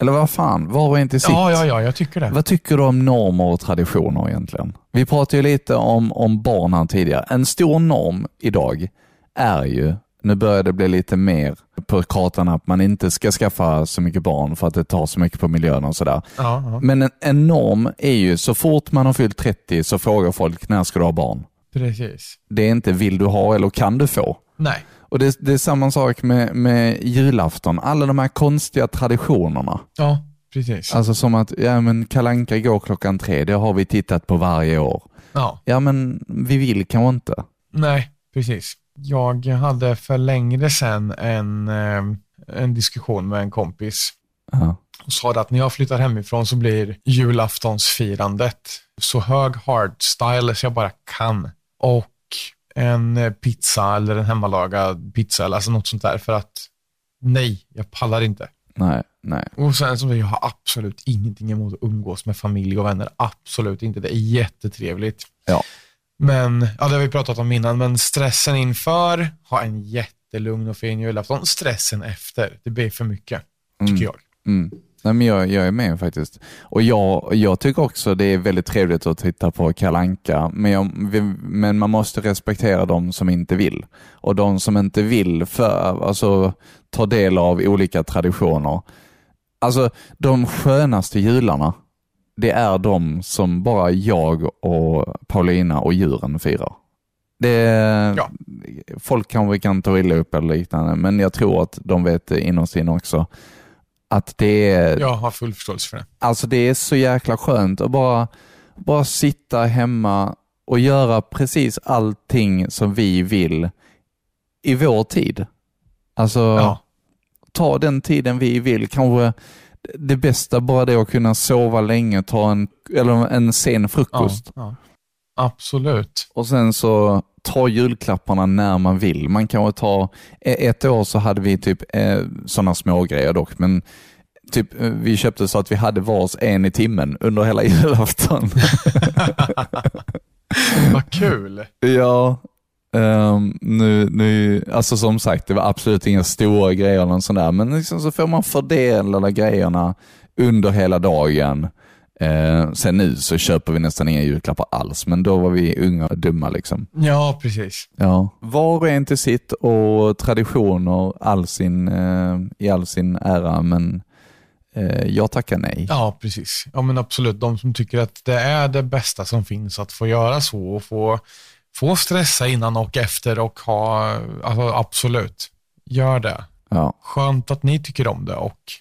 Eller vad fan, var och en till sitt. ja, ja, ja, jag tycker det. Vad tycker du om normer och traditioner egentligen? Vi pratade ju lite om, om barn här tidigare. En stor norm idag är ju, nu börjar det bli lite mer på kartan att man inte ska skaffa så mycket barn för att det tar så mycket på miljön och sådär. Ja, ja, Men en, en norm är ju, så fort man har fyllt 30 så frågar folk, när ska du ha barn? precis. Det är inte, vill du ha eller kan du få? Nej, Och det, det är samma sak med, med julafton. Alla de här konstiga traditionerna. ja, precis. Alltså som att, ja men Kalanka går klockan tre, det har vi tittat på varje år. Ja. Ja men vi vill kanske inte. Nej, precis. Jag hade för längre sedan en, eh, en diskussion med en kompis Ja. och sa att när jag flyttar hemifrån så blir julaftonsfirandet så hög hardstyle så jag bara kan. Och en pizza eller en hemmalagad pizza eller alltså något sånt där för att nej, jag pallar inte. Nej, nej. Och sen som jag har absolut ingenting emot att umgås med familj och vänner. Absolut inte. Det är jättetrevligt. Ja. Men, ja det har vi pratat om innan, men stressen inför, ha en jättelugn och fin julafton. Stressen efter, det blir för mycket, tycker jag. Mm. Nej, men jag, jag är med faktiskt. Och jag, jag tycker också det är väldigt trevligt att titta på Kalanka, men, jag, men man måste respektera de som inte vill. Och de som inte vill för, alltså, ta del av olika traditioner. Alltså de skönaste jularna, det är de som bara jag och Paulina och djuren firar. Det, Ja. Folk kanske kan ta illa upp eller liknande, men jag tror att de vet det innerst inne också. Att det är, Jag har full förståelse för det. alltså det är så jäkla skönt att bara, bara sitta hemma och göra precis allting som vi vill i vår tid. Alltså, Ja. ta den tiden vi vill. Kanske det bästa bara det att kunna sova länge, ta en, eller en sen Ja, frukost ja. Absolut. och sen så ta julklapparna när man vill. Man kan ta, e- ett år så hade vi typ eh, sådana små grejer dock, men typ eh, vi köpte så att vi hade vars en i timmen under hela julafton. Vad kul. ja, ehm, nu, nu, alltså som sagt, det var absolut inga stora grejer eller någon sån där, men liksom så får man fördela grejerna under hela dagen. Eh, sen nu så köper vi nästan inga julklappar alls, men då var vi unga och dumma liksom. Ja, precis. Ja. Var och en till sitt och traditioner all sin, eh, i all sin ära, men eh, jag tackar nej. Ja, precis. Ja, men absolut. De som tycker att det är det bästa som finns att få göra så och få, få stressa innan och efter och ha, alltså, absolut, gör det. Ja. Skönt att ni tycker om det och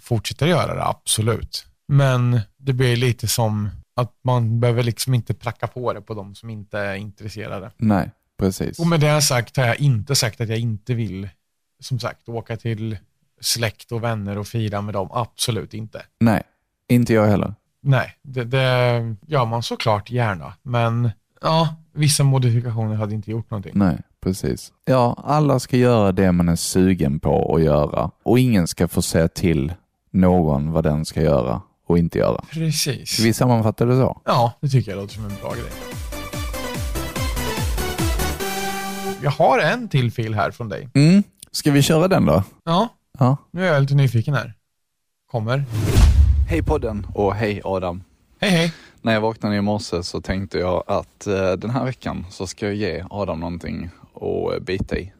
fortsätter göra det, absolut. Men det blir lite som att man behöver liksom inte pracka på det på de som inte är intresserade. Nej, precis. Och med det sagt har jag inte sagt att jag inte vill, som sagt, åka till släkt och vänner och fira med dem. Absolut inte. Nej, inte jag heller. Nej, det, det gör man såklart gärna, men ja, vissa modifikationer hade inte gjort någonting. Nej, precis. Ja, alla ska göra det man är sugen på att göra och ingen ska få säga till någon vad den ska göra och inte göra. Precis. Vi sammanfattar det så. Ja, det tycker jag låter som en bra grej. Jag har en till fil här från dig. Mm. Ska vi köra den då? Ja, Ja. nu är jag lite nyfiken här. Kommer. Hej podden och hej Adam. Hej, hej. När jag vaknade i morse så tänkte jag att eh, den här veckan så ska jag ge Adam någonting att eh, bita i.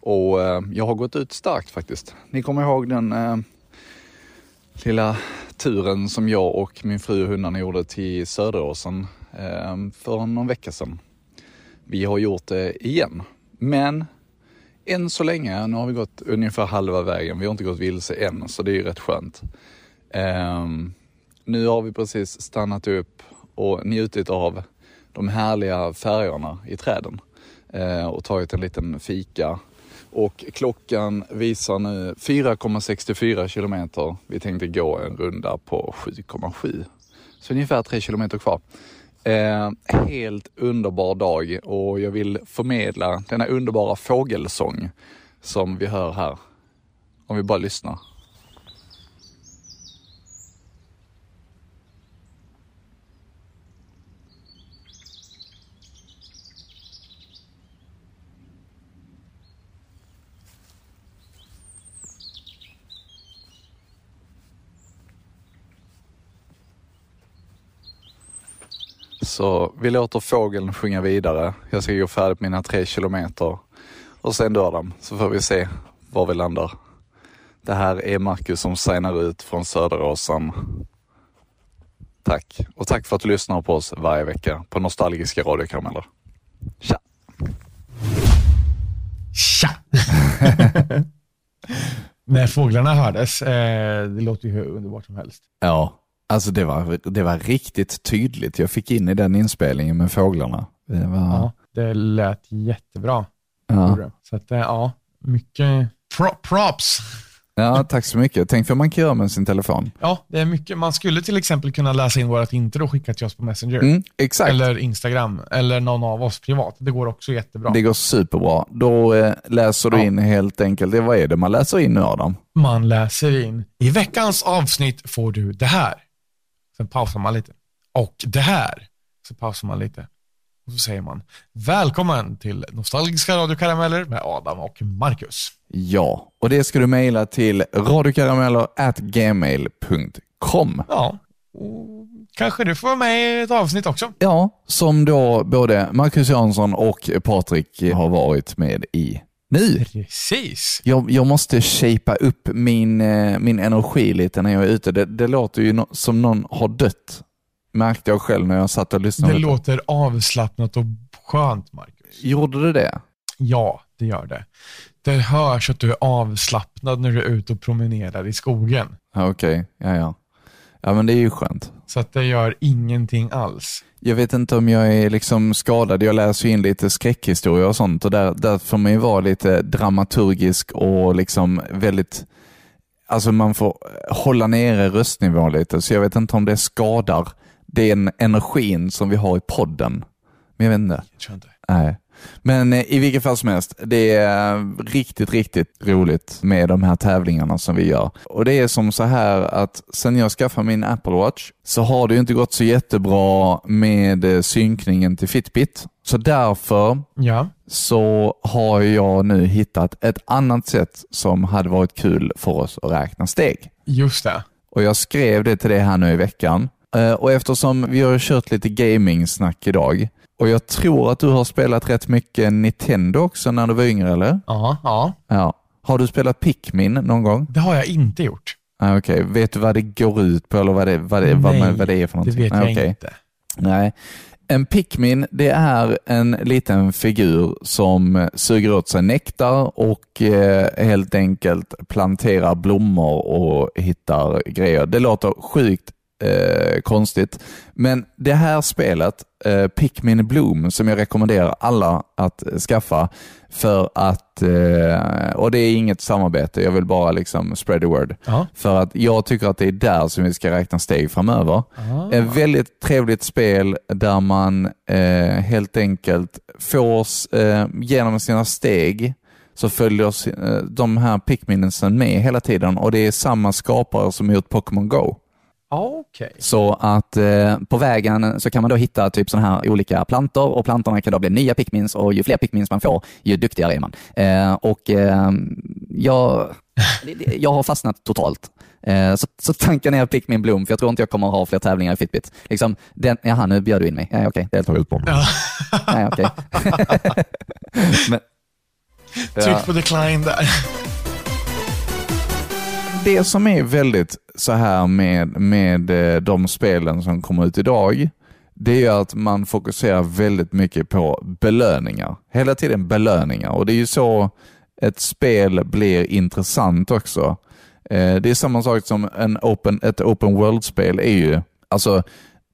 Och eh, jag har gått ut starkt faktiskt. Ni kommer ihåg den eh, lilla turen som jag och min fru och hundarna gjorde till Söderåsen eh, för någon vecka sedan. Vi har gjort det igen Men än så länge, nu har vi gått ungefär halva vägen, vi har inte gått vilse än, så det är ju rätt skönt. Ehm, nu har vi precis stannat upp och njutit av de härliga färgerna i träden eh, och tagit en liten fika. Och klockan visar nu 4,64 kilometer. Vi tänkte gå en runda på 7,7. Så ungefär 3 kilometer kvar. Eh, helt underbar dag och jag vill förmedla denna underbara fågelsång som vi hör här. Om vi bara lyssnar. Så vi låter fågeln sjunga vidare. Jag ska gå färdigt mina tre kilometer och sen dör de. Så får vi se var vi landar. Det här är Marcus som signar ut från Söderåsen. Tack. Och tack för att du lyssnar på oss varje vecka på Nostalgiska radiokarameller. Tja! Tja! När fåglarna hördes, eh, det låter ju hur underbart som helst. Ja, alltså det var, det var riktigt tydligt. Jag fick in i den inspelningen med fåglarna. Det var, Ja, det lät jättebra. ja. Så att, eh, ja, mycket pro props. ja, tack så mycket. Tänk vad man kan göra med sin telefon. Ja, det är mycket. Man skulle till exempel kunna läsa in vårt intro och skicka till oss på Messenger. Mm, exakt. Eller Instagram, eller någon av oss privat. Det går också jättebra. Det går superbra. Då eh, läser du Ja. in helt enkelt, det, vad är det man läser in nu Adam? Man läser in, i veckans avsnitt får du det här. Sen pausar man lite. Och det här. Så pausar man lite. Och så säger man, välkommen till Nostalgiska radiokarameller med Adam och Marcus. Ja, och det ska du mejla till radiokarameller@gmail.com. Ja, och kanske du får vara med i ett avsnitt också. Ja, som då både Marcus Jansson och Patrik har varit med i nu. Precis. Jag, jag måste shapea upp min, eh, min energi lite när jag är ute. Det, det låter ju no som någon har dött. Märkte jag själv när jag satt och lyssnade. Det låter avslappnat och skönt, Marcus. Gjorde det det? Ja, det gör det. Det hörs att du är avslappnad när du är ute och promenerar i skogen. Okej, ja ja. Ja men det är ju skönt. Så att det gör ingenting alls. Jag vet inte om jag är liksom skadad. Jag läser ju in lite skräckhistorier och sånt och där, där får man ju vara lite dramaturgisk och liksom väldigt, alltså man får hålla nere röstnivån lite. Så jag vet inte om det skadar den energin som vi har i podden. Men jag vet inte. Jag inte. Nej. Men eh, i vilket fall som helst, det är riktigt, riktigt roligt med de här tävlingarna som vi gör. Och det är som så här att sen jag skaffade min Apple Watch så har det ju inte gått så jättebra med eh, synkningen till Fitbit. Så därför Ja, så har jag nu hittat ett annat sätt som hade varit kul för oss att räkna steg. just det. Och jag skrev det till dig här nu i veckan. Eh, Och eftersom vi har kört lite gaming-snack idag och jag tror att du har spelat rätt mycket Nintendo också när du var yngre, eller? Ja, ja. Ja. Har du spelat Pikmin någon gång? Det har jag inte gjort. Ah, Okej, vet du vad det går ut på eller vad det, vad det, vad, Nej, man- vad det är för Det någonting? vet Ah, jag okej. inte. Nej. En Pikmin, det är en liten figur som suger åt sig nektar och eh, helt enkelt planterar blommor och hittar grejer. Det låter sjukt eh, konstigt, men det här spelet, eh, Pikmin Bloom, som jag rekommenderar alla att skaffa för att, eh, och det är inget samarbete, jag vill bara liksom spread the word. Ja. För att jag tycker att det är där som vi ska räkna steg framöver. Ah. Ett väldigt trevligt spel där man eh, helt enkelt får, eh, genom sina steg, så följer eh, de här Pikminsen med hela tiden och det är samma skapare som gjort Pokémon Go. Okej. Så att eh, på vägen så kan man då hitta typ sådana här olika plantor och plantorna kan då bli nya pickmins och ju fler pickmins man får, ju duktigare är man. Eh, och eh, jag, jag har fastnat totalt. Eh, så, så tanken är Pikmin Bloom, för jag tror inte jag kommer att ha fler tävlingar i Fitbit. Liksom, den, jaha, nu bjöd du in mig. Ja, okej, det tar ut på mig. Ja. Men, Tryck på decline där. det som är väldigt så här med, med eh, de spelen som kommer ut idag, det är att man fokuserar väldigt mycket på belöningar. Hela tiden belöningar och det är ju så ett spel blir intressant också. Eh, det är samma sak som en open, ett open world-spel är ju, alltså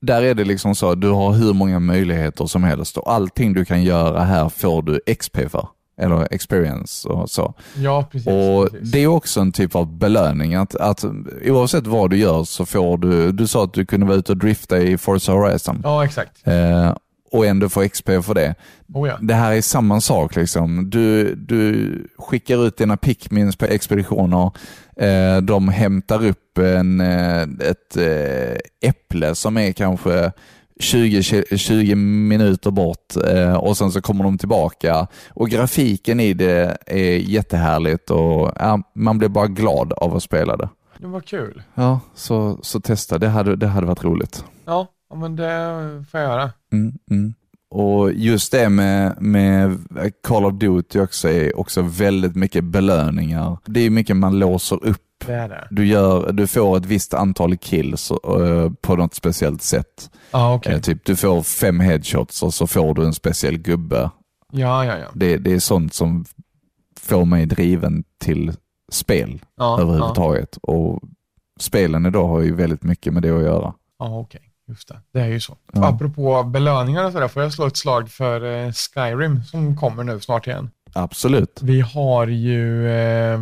där är det liksom så, du har hur många möjligheter som helst och allting du kan göra här får du XP för. Eller experience och så. Ja, precis. Och precis. Det är också en typ av belöning. Att, att oavsett vad du gör så får du, du sa att du kunde vara ute och drifta i Forza Horizon. Ja, exakt. Eh, och ändå få XP för det. Oh, ja. Det här är samma sak. Liksom. Du, du skickar ut dina pickmins på expeditioner. Eh, de hämtar upp en, eh, ett eh, äpple som är kanske 20, ki- 20 minuter bort eh, och sen så kommer de tillbaka. Och Grafiken i det är jättehärligt och ja, man blir bara glad av att spela det. Det var kul. Ja, så, så testa. Det hade, det hade varit roligt. Ja, ja, men det får jag göra. Mm, mm. Och just det med, med Call of Duty också är också väldigt mycket belöningar. Det är mycket man låser upp. Det är det. Du, gör, du får ett visst antal kills eh, på något speciellt sätt. Ja, okej. Eh, typ du får fem headshots och så får du en speciell gubbe. Ja, ja, ja. Det, det är sånt som får mig driven till spel ja överhuvudtaget. Och spelen idag har ju väldigt mycket med det att göra. Ja, ja okej. Just det. Det är ju så. Ja. Apropå belöningar och sådär, får jag slå ett slag för eh, Skyrim som kommer nu snart igen. Absolut. Vi har ju eh,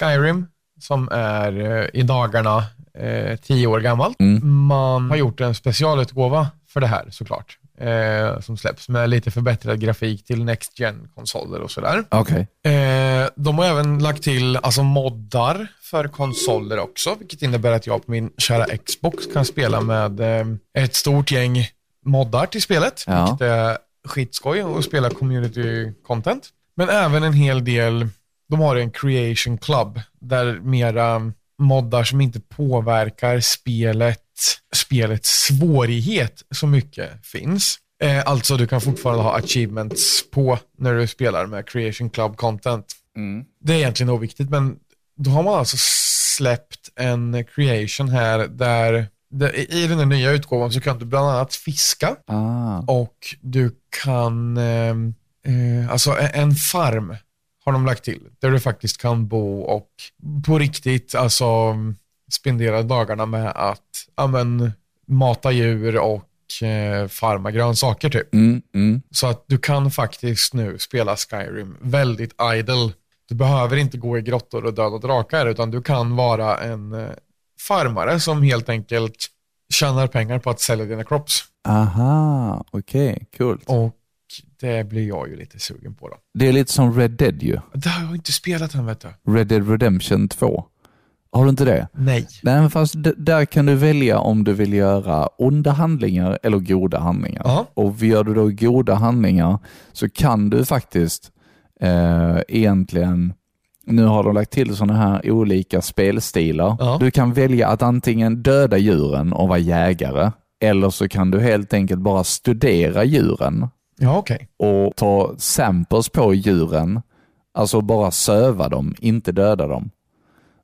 Skyrim som är eh, i dagarna eh, tio år gammalt. Mm. Man har gjort en specialutgåva för det här såklart. Eh, som släpps med lite förbättrad grafik till Next gen konsoler och sådär. Okej. Eh, de har även lagt till alltså, moddar för konsoler också, vilket innebär att jag på min kära Xbox kan spela med eh, ett stort gäng moddar till spelet, Ja. vilket är skitskoj och spela community content. Men även en hel del, de har en creation club där mera moddar som inte påverkar spelet, spelets svårighet så mycket finns. Eh, alltså du kan fortfarande ha achievements på när du spelar med creation club content. Mm. Det är egentligen oviktigt, men då har man alltså släppt en creation här där, i den här nya utgåvan så kan du bland annat fiska Ah. och du kan, eh, eh, alltså en, en farm har de lagt till, där du faktiskt kan bo och på riktigt alltså spendera dagarna med att ja, men, mata djur och eh, farma grönsaker typ. Mm, mm. Så att du kan faktiskt nu spela Skyrim väldigt idle. Du behöver inte gå i grottor och döda drakar, utan du kan vara en eh, farmare som helt enkelt tjänar pengar på att sälja dina crops. Aha, okej, coolt. Och det blir jag ju lite sugen på då. Det är lite som Red Dead ju. Det har jag inte spelat än vet du. Red Dead Redemption 2. Har du inte det? Nej. Nej, men fast där kan du välja om du vill göra onda handlingar eller goda handlingar. Ja. Och gör du då goda handlingar så kan du faktiskt eh, egentligen, nu har de lagt till sådana här olika spelstilar. Ja. Du kan välja att antingen döda djuren och vara jägare, eller så kan du helt enkelt bara studera djuren Ja, okej. och ta samples på djuren, alltså bara söva dem, inte döda dem.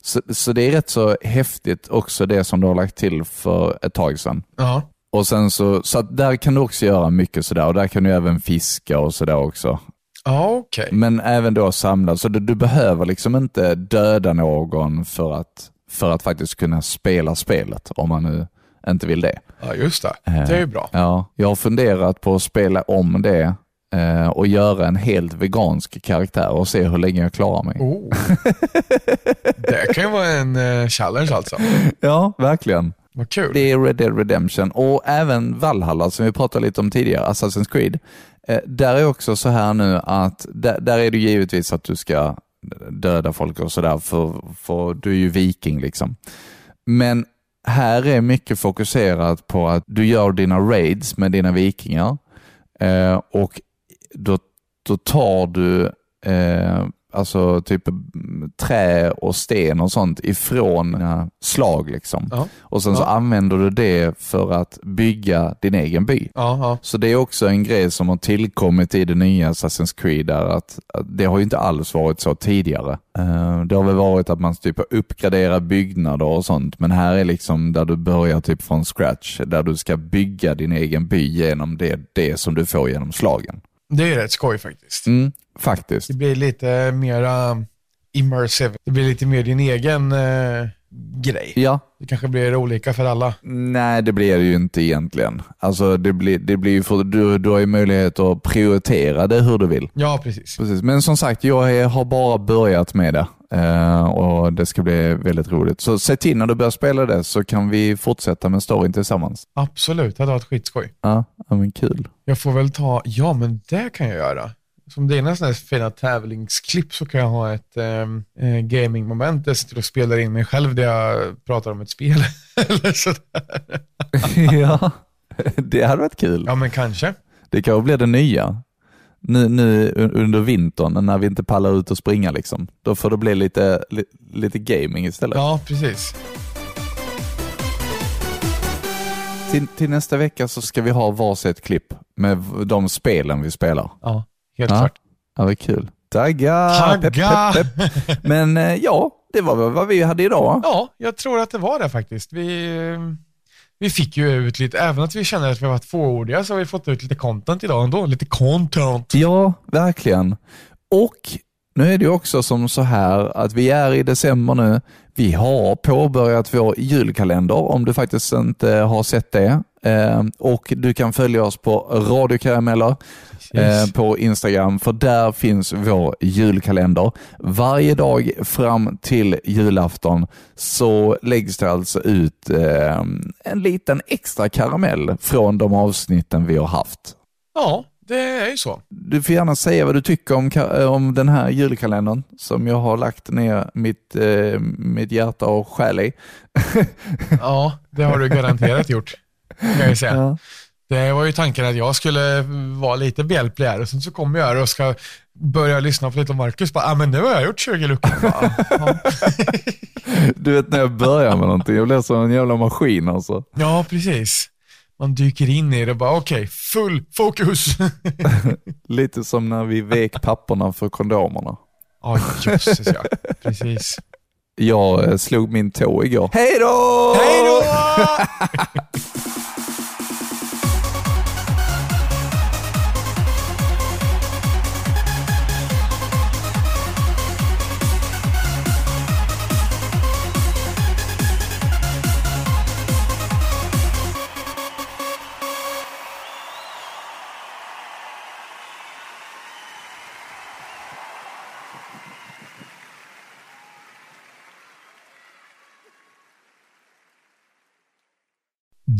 Så, så det är rätt så häftigt också det som du har lagt till för ett tag sedan. Ja. Och sen så, så där kan du också göra mycket sådär och där kan du även fiska och sådär också. Ja, okej. Men även då samla, så du, du behöver liksom inte döda någon för att, för att faktiskt kunna spela spelet om man nu inte vill det. Ja, just det. Eh, Det är ju bra. Ja, jag har funderat på att spela om det eh, och göra en helt vegansk karaktär och se hur länge jag klarar mig. Oh. det kan ju vara en eh, challenge alltså. Ja, verkligen. Vad kul. Det är Red Dead Redemption och även Valhalla som vi pratade lite om tidigare, Assassin's Creed. Eh, där är också så här nu att där, där är det givetvis att du ska döda folk och sådär för, för du är ju viking liksom. Men här är mycket fokuserat på att du gör dina raids med dina vikingar eh, och då, då tar du eh, alltså typ trä och sten och sånt ifrån slag. Liksom. Ja. Och sen så Ja. använder du det för att bygga din egen by. Ja. Så det är också en grej som har tillkommit i det nya Assassin's Creed. Där att, att det har ju inte alls varit så tidigare. Eh, det har väl varit att man typ uppgraderar byggnader och sånt. Men här är liksom där du börjar typ från scratch. Där du ska bygga din egen by genom det, det som du får genom slagen. Det är rätt skoj faktiskt. Mm, faktiskt. Det blir lite mera immersive. Det blir lite mer din egen eh, grej. Ja, Det kanske blir olika för alla. Nej, det blir det ju inte egentligen. Alltså, det blir, det blir för, du, du har ju möjlighet att prioritera det hur du vill. Ja, precis. Precis. Men som sagt, jag har bara börjat med det eh, och det ska bli väldigt roligt. Så se till när du börjar spela det så kan vi fortsätta med storyn tillsammans. Absolut, det hade varit skitskoj. Ja, ja men kul. Jag får väl ta, ja men det kan jag göra. Som dina sådana här fina tävlingsklipp så kan jag ha ett ehm, eh, gaming-moment där jag sitter och spelar in mig själv där jag pratar om ett spel. Eller sådär. ja, det hade varit kul. Ja men kanske. Det kanske blir det nya. Nu, nu un- under vintern när vi inte pallar ut och springa liksom. Då får det bli lite, li, lite gaming istället. Ja, precis. Till, till nästa vecka så ska vi ha varsitt klipp med de spelen vi spelar. Ja, helt Ja. klart. Ja, vad kul. Tagga! Tagga! Pepp, pepp, pepp. Men eh, ja, det var vad vi hade idag. Ja, jag tror att det var det faktiskt. Vi, vi fick ju ut lite, även att vi känner att vi har varit fåordiga så har vi fått ut lite content idag ändå. Lite content. Ja, verkligen. Och nu är det ju också som så här att vi är i december nu. Vi har påbörjat vår julkalender om du faktiskt inte har sett det. Eh, och du kan följa oss på Radio Karameller eh, på Instagram för där finns vår julkalender. Varje dag fram till julafton så läggs det alltså ut eh, en liten extra karamell från de avsnitten vi har haft. Ja, det är ju så. Du får gärna säga vad du tycker om, eh, om den här julkalendern som jag har lagt ner mitt, eh, mitt hjärta och själ i. Ja, det har du garanterat gjort. Kan jag säga. Ja. Det var ju tanken att jag skulle vara lite behjälplig här och sen så kommer jag här och ska börja lyssna på lite Marcus. Bara, ah, men nu har jag gjort 20 luckor. Ja, Du vet när jag börjar med någonting, jag blir som en jävla maskin alltså. ja, precis. Man dyker in i det och bara, okej, full fokus. Lite som när vi vek papperna för kondomerna. Ja, jösses ja. Precis. Jag eh, slog min tå igår. Hej då! Hej då!